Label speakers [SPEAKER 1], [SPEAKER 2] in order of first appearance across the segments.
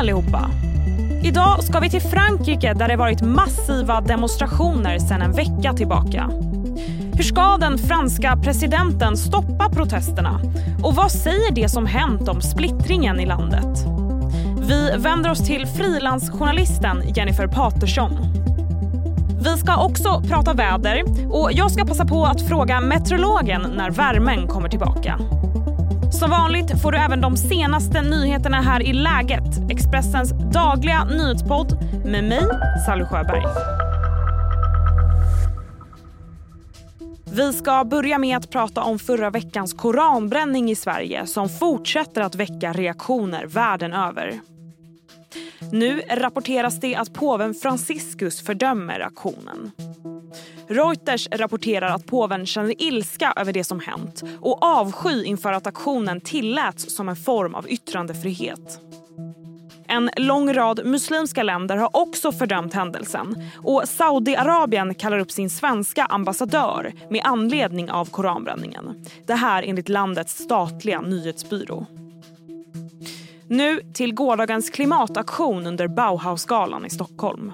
[SPEAKER 1] allihopa! Idag ska vi till Frankrike där det varit massiva demonstrationer sedan en vecka tillbaka. Hur ska den franska presidenten stoppa protesterna? Och vad säger det som hänt om splittringen i landet? Vi vänder oss till frilansjournalisten Jennifer Patersson. Vi ska också prata väder och jag ska passa på att fråga meteorologen när värmen kommer tillbaka. Som vanligt får du även de senaste nyheterna här i Läget, Expressens dagliga nyhetspodd med mig, Sally Sjöberg. Vi ska börja med att prata om förra veckans koranbränning i Sverige som fortsätter att väcka reaktioner världen över. Nu rapporteras det att påven Franciscus fördömer aktionen. Reuters rapporterar att påven känner ilska över det som hänt och avsky inför att aktionen tilläts som en form av yttrandefrihet. En lång rad muslimska länder har också fördömt händelsen och Saudiarabien kallar upp sin svenska ambassadör med anledning av koranbränningen. Det här enligt landets statliga nyhetsbyrå. Nu till gårdagens klimataktion under Bauhausgalan i Stockholm.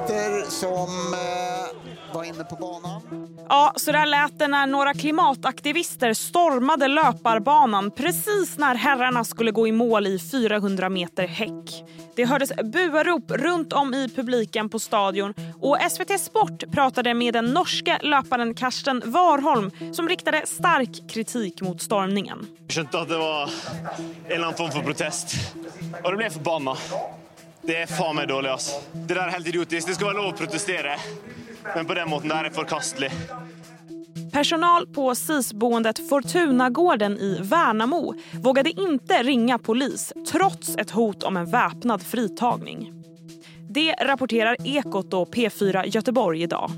[SPEAKER 2] Aktivister som eh, var inne på banan.
[SPEAKER 1] Ja, så där lät det när några klimataktivister stormade löparbanan precis när herrarna skulle gå i mål i 400 meter häck. Det hördes buarop runt om i publiken på stadion och SVT Sport pratade med den norske löparen Karsten Warholm som riktade stark kritik mot stormningen.
[SPEAKER 3] Jag skjønte at det var en annen form for protest, og det ble jeg forbanna. Det er faen meg dårlig, ass. Det der er helt idiotisk. Det skal være lov å protestere, men på den måten der er forkastelig.
[SPEAKER 1] Personal på SIS-boendet Fortunagården i Värnamo vågade inte ringa polis trots ett hot om en väpnad fritagning. Det rapporterar Ekot och P4 Göteborg idag.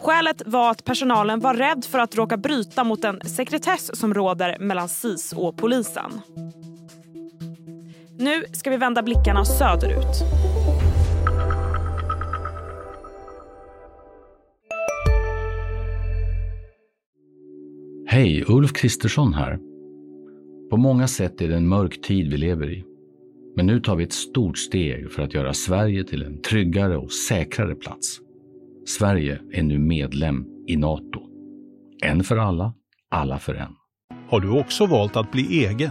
[SPEAKER 1] Skälet var att personalen var rädd för att råka bryta mot den sekretess som råder mellan SIS och polisen. Nu ska vi vända blickarna söderut.
[SPEAKER 4] Hej, Ulf Kristersson här. På många sätt är det en mörk tid vi lever i. Men nu tar vi ett stort steg för att göra Sverige till en tryggare och säkrare plats. Sverige är nu medlem i Nato. En för alla, alla för en.
[SPEAKER 5] Har du också valt att bli egen?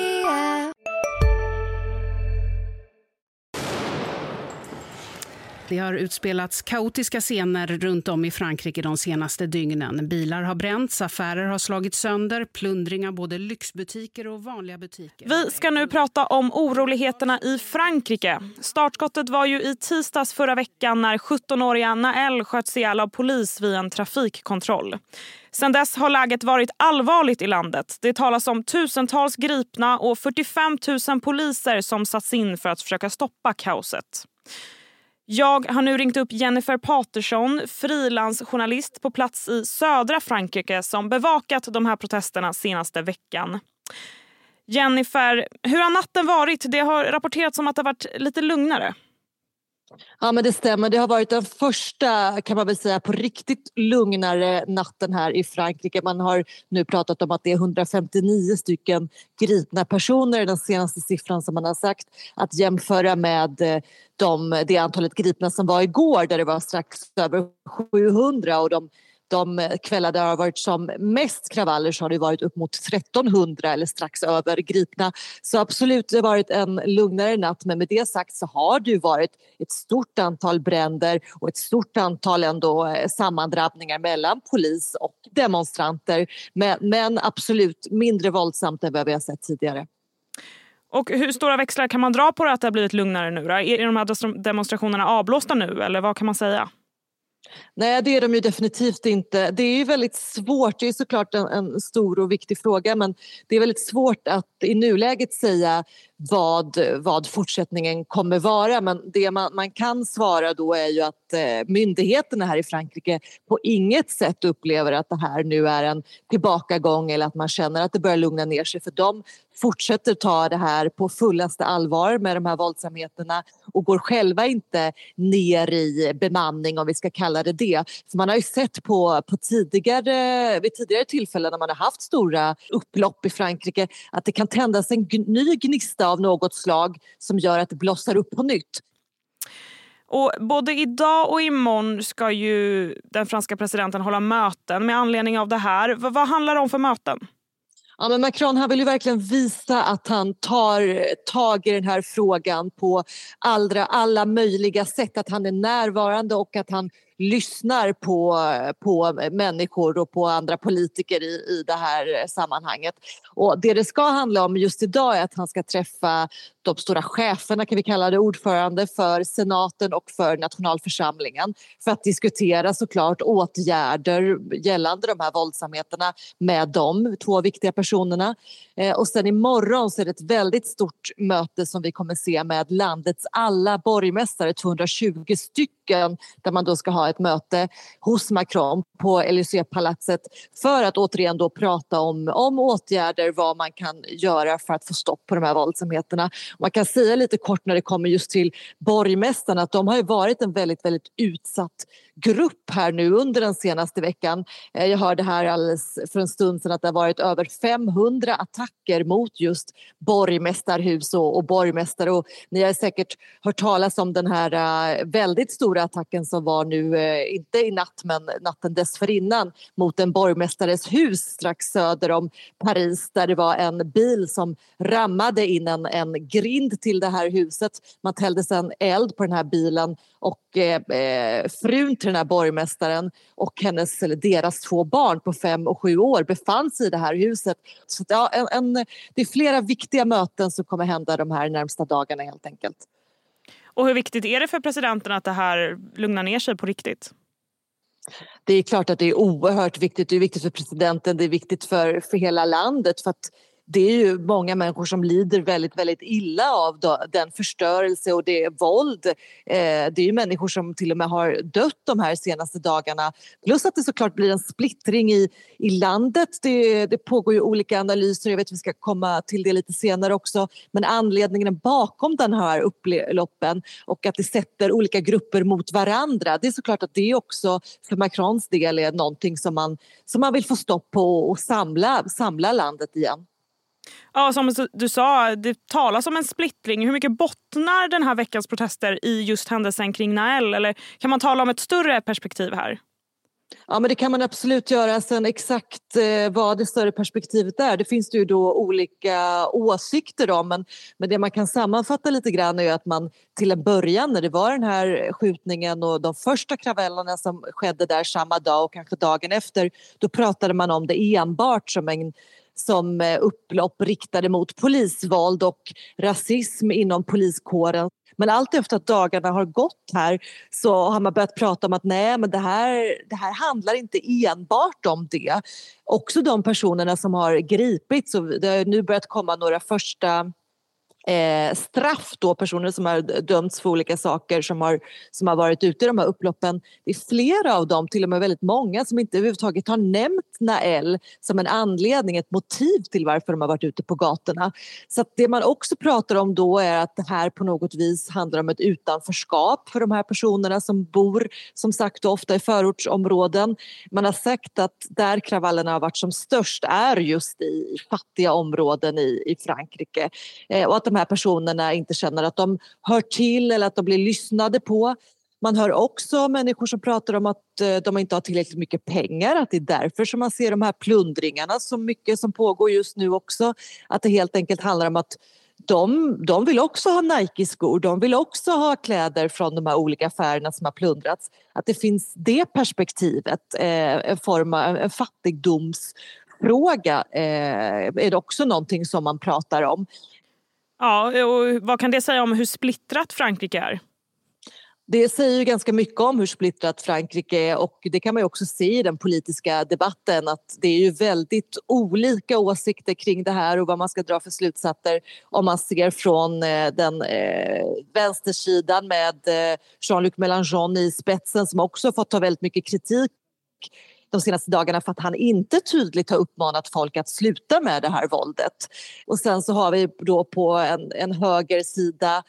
[SPEAKER 6] Det har utspelats kaotiska scener runt om i Frankrike de senaste dygnen. Bilar har bränts, affärer har slagits sönder, plundring av både lyxbutiker och vanliga butiker.
[SPEAKER 1] Vi ska nu prata om oroligheterna i Frankrike. Startskottet var ju i tisdags förra veckan när 17-åriga Nael sköts ihjäl av polis vid en trafikkontroll. Sen dess har läget varit allvarligt i landet. Det talas om tusentals gripna och 45 000 poliser som satts in för att försöka stoppa kaoset. Jag har nu ringt upp Jennifer Paterson, frilansjournalist på plats i södra Frankrike som bevakat de här protesterna senaste veckan. Jennifer, hur har natten varit? Det har rapporterats om att det har varit lite lugnare.
[SPEAKER 7] Ja men det stämmer. Det har varit den första kan man väl säga på riktigt lugnare natten här i Frankrike. Man har nu pratat om att det är 159 stycken gripna personer, den senaste siffran som man har sagt, att jämföra med eh, de, det antalet gripna som var igår där det var strax över 700 och de de kvällar det har varit som mest kravaller så har det varit upp mot 1300 eller strax över gripna. Så absolut, det har varit en lugnare natt men med det sagt så har det varit ett stort antal bränder och ett stort antal ändå eh, sammandrabbningar mellan polis och demonstranter. Men, men absolut mindre våldsamt än vad vi har sett tidigare.
[SPEAKER 1] Och hur stora växlar kan man dra på det att det har blivit lugnare nu? Då? Är de här demonstrationerna avblåsta nu eller vad kan man säga?
[SPEAKER 7] Nej, det är de ju definitivt inte. Det är ju väldigt svårt, det är såklart en, en, stor och viktig fråga men det är väldigt svårt att i nuläget säga vad, vad fortsättningen kommer vara. Men det man, man kan svara då är ju att eh, myndigheterna här i Frankrike på inget sätt upplever att det här nu är en tillbakagång eller att man känner att det börjar lugna ner sig för de fortsätter ta det här på fullaste allvar med de här våldsamheterna och går själva inte ner i bemanning om vi ska kalla det det. För man har ju sett på, på tidigare, vid tidigare tillfällen när man har haft stora upplopp i Frankrike att det kan tändas en ny gnista av något slag som gör att det blossar upp på nytt.
[SPEAKER 1] Och både idag och imorgon ska ju den franska presidenten hålla möten med anledning av det här. V vad handlar det om för möten?
[SPEAKER 7] Ja, men Macron han vill ju verkligen visa att han tar tag i den här frågan på allra, alla möjliga sätt. Att han är närvarande och att han lyssnar på, på människor och på andra politiker i, i det här sammanhanget. Och det det ska handla om just idag är att han ska träffa de stora cheferna, kan vi kalla det, ordförande för senaten och för nationalförsamlingen för att diskutera såklart åtgärder gällande de här våldsamheterna med de två viktiga personerna. Eh, och sen imorgon så är det ett väldigt stort möte som vi kommer se med landets alla borgmästare, 220 stycken, där man då ska ha ett möte hos Macron på Élysée-palatset för att återigen då prata om, om åtgärder, vad man kan göra för att få stopp på de här våldsamheterna. Man kan säga lite kort när det kommer just till borgmästarna att de har varit en väldigt, väldigt utsatt grupp här nu under den senaste veckan. Eh, jag hörde här alldeles för en stund sedan att det har varit över 500 attacker mot just borgmästarhus och, och borgmästare och ni har säkert hört talas om den här eh, väldigt stora attacken som var nu, eh, inte i natt men natten dessförinnan mot en borgmästares hus strax söder om Paris där det var en bil som rammade in en, en grind till det här huset. Man tällde sedan eld på den här bilen och eh, frun till den här borgmästaren och hennes, eller deras två barn på fem och sju år befann sig i det här huset. Så ja, en, en, det är flera viktiga möten som kommer hända de här närmsta dagarna helt enkelt.
[SPEAKER 1] Och hur viktigt är det för presidenten att det här lugnar ner sig på riktigt?
[SPEAKER 7] Det är klart att det är oerhört viktigt. Det är viktigt för presidenten, det är viktigt för, för hela landet. För att det är ju många människor som lider väldigt, väldigt illa av den förstörelse och det våld. Eh, det är ju människor som till och med har dött de här senaste dagarna. Plus att det såklart blir en splittring i, i landet. Det, det pågår ju olika analyser, jag vet att vi ska komma till det lite senare också. Men anledningen bakom den här upploppen och att det sätter olika grupper mot varandra. Det är såklart att det också för Macrons del är någonting som man, som man vill få stopp på och samla, samla landet igen.
[SPEAKER 1] Ja, som du sa, det talas om en splittring. Hur mycket bottnar den här veckans protester i just händelsen kring Nael? Eller kan man tala om ett större perspektiv här?
[SPEAKER 7] Ja, men det kan man absolut göra. Sen exakt eh, vad det större perspektivet är, det finns det ju då olika åsikter om. Men, men det man kan sammanfatta lite grann är att man till en början när det var den här skjutningen och de första kravellerna som skedde där samma dag och kanske dagen efter, då pratade man om det enbart som en som eh, upplopp riktade mot polisvåld och rasism inom poliskåren. Men allt efter att dagarna har gått här så har man börjat prata om att nej, men det här, det här handlar inte enbart om det. Också de personerna som har gripits, och det har nu börjat komma några första eh, straff då, personer som har dömts för olika saker som har, som har varit ute i de här upploppen. Det är flera av dem, till och med väldigt många, som inte överhuvudtaget har nämnt Nael som en anledning, ett motiv till varför de har varit ute på gatorna. Så det man också pratar om då är att det här på något vis handlar om ett utanförskap för de här personerna som bor som sagt ofta i förortsområden. Man har sagt att där kravallerna har varit som störst är just i fattiga områden i, i Frankrike eh, och att de här personerna inte känner att de hör till eller att de blir lyssnade på. Man hör också människor som pratar om att eh, de inte har tillräckligt mycket pengar, att det är därför som man ser de här plundringarna så mycket som pågår just nu också. Att det helt enkelt handlar om att de, de vill också ha Nike-skor, de vill också ha kläder från de här olika affärerna som har plundrats. Att det finns det perspektivet, eh, en form av en fattigdomsfråga eh, är det också någonting som man pratar om.
[SPEAKER 1] Ja, och vad kan det säga om hur splittrat Frankrike är?
[SPEAKER 7] Det säger ju ganska mycket om hur splittrat Frankrike är och det kan man också se i den politiska debatten att det är ju väldigt olika åsikter kring det här och vad man ska dra för slutsatser om man ser från eh, den eh, vänstersidan med eh, Jean-Luc Mélenchon i spetsen som också fått ta väldigt mycket kritik de senaste dagarna för att han inte tydligt har uppmanat folk att sluta med det här våldet. Och sen så har vi då på en, en högersida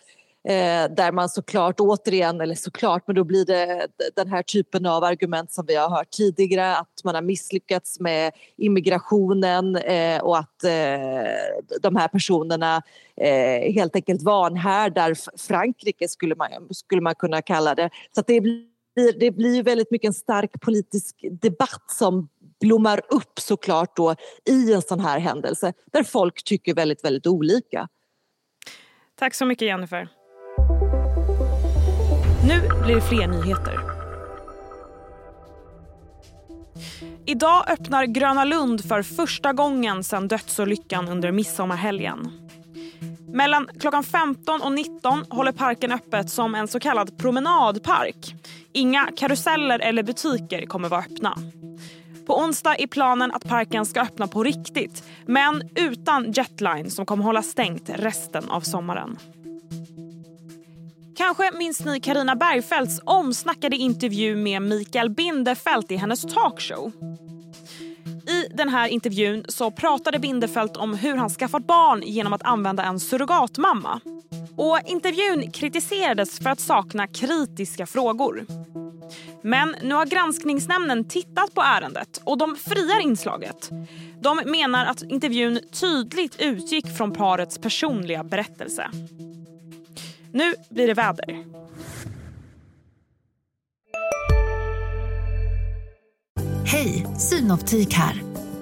[SPEAKER 7] Eh, där man såklart återigen, eller såklart, men då blir det den här typen av argument som vi har hört tidigare att man har misslyckats med immigrationen eh, och att eh, de här personerna eh, helt enkelt vanhärdar Frankrike skulle man, skulle man kunna kalla det. Så det blir, det blir väldigt mycket en stark politisk debatt som blommar upp såklart då i en sån här händelse där folk tycker väldigt, väldigt olika.
[SPEAKER 1] Tack så mycket Jennifer. Nu blir det fler nyheter. Idag öppnar Gröna Lund för första gången sedan dödsolyckan under midsommarhelgen. Mellan klockan 15 och 19 håller parken öppet som en så kallad promenadpark. Inga karuseller eller butiker kommer vara öppna. På onsdag är planen att parken ska öppna på riktigt men utan jetline som kommer hålla stängt resten av sommaren. Kanske minns ni Karina Bergfeldts omsnackade intervju med Mikael Bindefeld i hennes talkshow. I den här intervjun så pratade Bindefeld om hur han skaffat barn genom att använda en surrogatmamma. Och intervjun kritiserades för att sakna kritiska frågor. Men nu har granskningsnämnden tittat på ärendet och de friar inslaget. De menar att intervjun tydligt utgick från parets personliga berättelse. Nu blir det väder.
[SPEAKER 8] Hej, Synoptik här.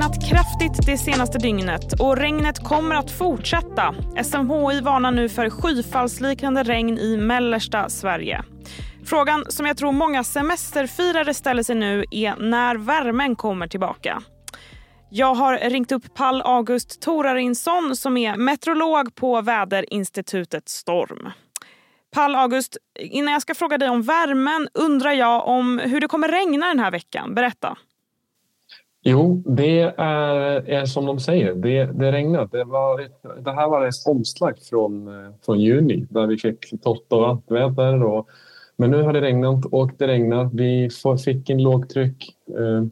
[SPEAKER 1] regnat kraftigt det senaste dygnet och regnet kommer att fortsätta. SMHI varnar nu för skyfallsliknande regn i mellersta Sverige. Frågan som jag tror många semesterfirare ställer sig nu är när värmen kommer tillbaka. Jag har ringt upp Pall August Torarinsson som är meteorolog på väderinstitutet Storm. Pall August, innan jag ska fråga dig om värmen undrar jag om hur det kommer regna den här veckan. Berätta.
[SPEAKER 9] Jo, det är, är som de säger. Det, det regnade. Det, var det här var ett omslag från, från juni där vi fick torrt och varmt väder. Och, men nu har det regnat och det regnar. Vi får, fick en lågtryck eh,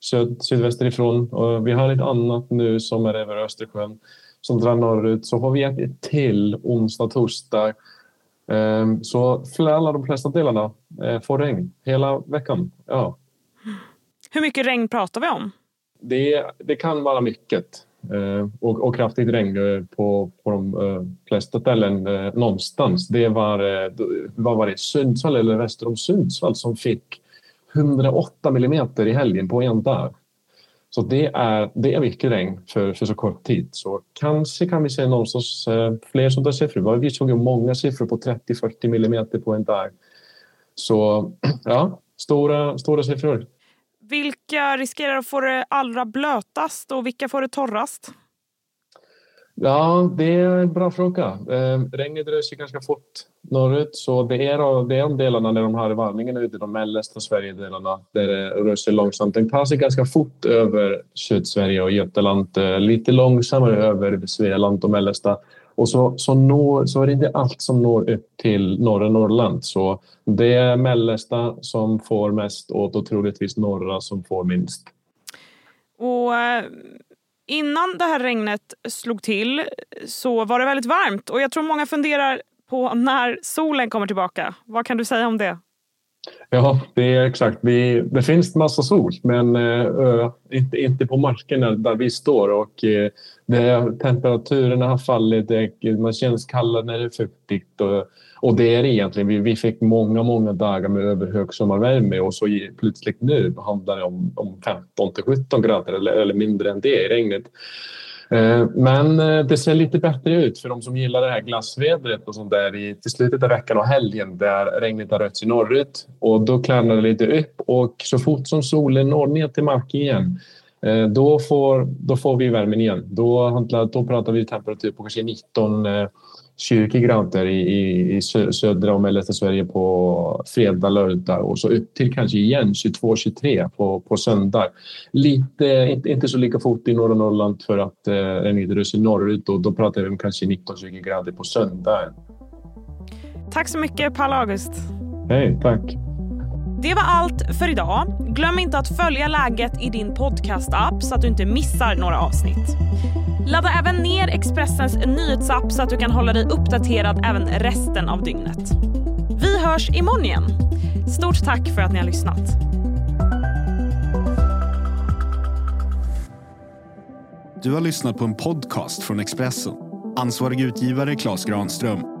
[SPEAKER 9] syd, sydvästerifrån och vi har ett annat nu som är över Östersjön som drar norrut. Så har vi ett till onsdag, torsdag. Eh, så alla de flesta delarna eh, får regn hela veckan. Ja.
[SPEAKER 1] Hur mycket regn pratar vi om?
[SPEAKER 9] Det, det kan vara mycket eh, och, och, kraftigt regn eh, på, på de eh, flesta ställen eh, någonstans. Det var, eh, vad var det, Sundsvall eller väster om Sundsvall som fick 108 millimeter i helgen på en dag. Så det är, det är mycket regn för, för så kort tid. Så kanske kan vi se någonstans eh, fler sådana siffror. Vi såg ju många siffror på 30-40 millimeter på en dag. Så ja, stora, stora siffror.
[SPEAKER 1] Vilka riskerar att få det allra blötast och vilka får det torrast?
[SPEAKER 9] Ja, det är en bra fråga. Eh, regnet rör sig ganska fort norrut så det är, det är de delarna där de har varningen ute, de mellersta Sverigedelarna där eh, det rör sig långsamt. Den tar sig ganska fort över Sydsverige och Götaland, eh, lite långsammare över Svealand och mellersta och så, så, når, så är det inte allt som når upp till norra Norrland. Så det är mellersta som får mest och troligtvis norra som får minst.
[SPEAKER 1] Och eh, innan det här regnet slog till så var det väldigt varmt och jag tror många funderar på när solen kommer tillbaka. Vad kan du säga om det?
[SPEAKER 9] Ja, det är exakt. Vi, det finns massa sol, men uh, inte, inte på markerna där vi står. Och, uh, det, temperaturerna har fallit, det, man känns kallare när det är fuktigt. Och, och det är det egentligen. Vi, vi fick många, många dagar med över högsommarvärme och så plötsligt nu handlar det om, om 15 till 17 grader eller, eller mindre än det i regnet. Eh, men eh, det ser lite bättre ut för de som gillar det här glassvädret och sånt där i, till slutet av veckan och helgen där regnet har rört sig norrut. Och då klarnar det lite upp och så fort som solen når ner till marken igen eh, då får, då får vi värmen igen. Då, då pratar vi temperatur på kanske 19 20 grader i, i, i södra och mellersta Sverige på fredag, lördag och så upp till kanske igen 22-23 på, på söndag. Lite, inte, inte så lika fort i norra Norrland för att eh, rör sig norrut och då pratar vi om kanske 19-20 grader på söndag.
[SPEAKER 1] Tack så mycket Paul August.
[SPEAKER 9] Hej, tack.
[SPEAKER 1] Det var allt för idag. Glöm inte att följa läget i din podcast-app så att du inte missar några avsnitt. Ladda även ner Expressens nyhetsapp så att du kan hålla dig uppdaterad även resten av dygnet. Vi hörs imorgon igen. Stort tack för att ni har lyssnat.
[SPEAKER 10] Du har lyssnat på en podcast från Expressen. Ansvarig utgivare Klas Granström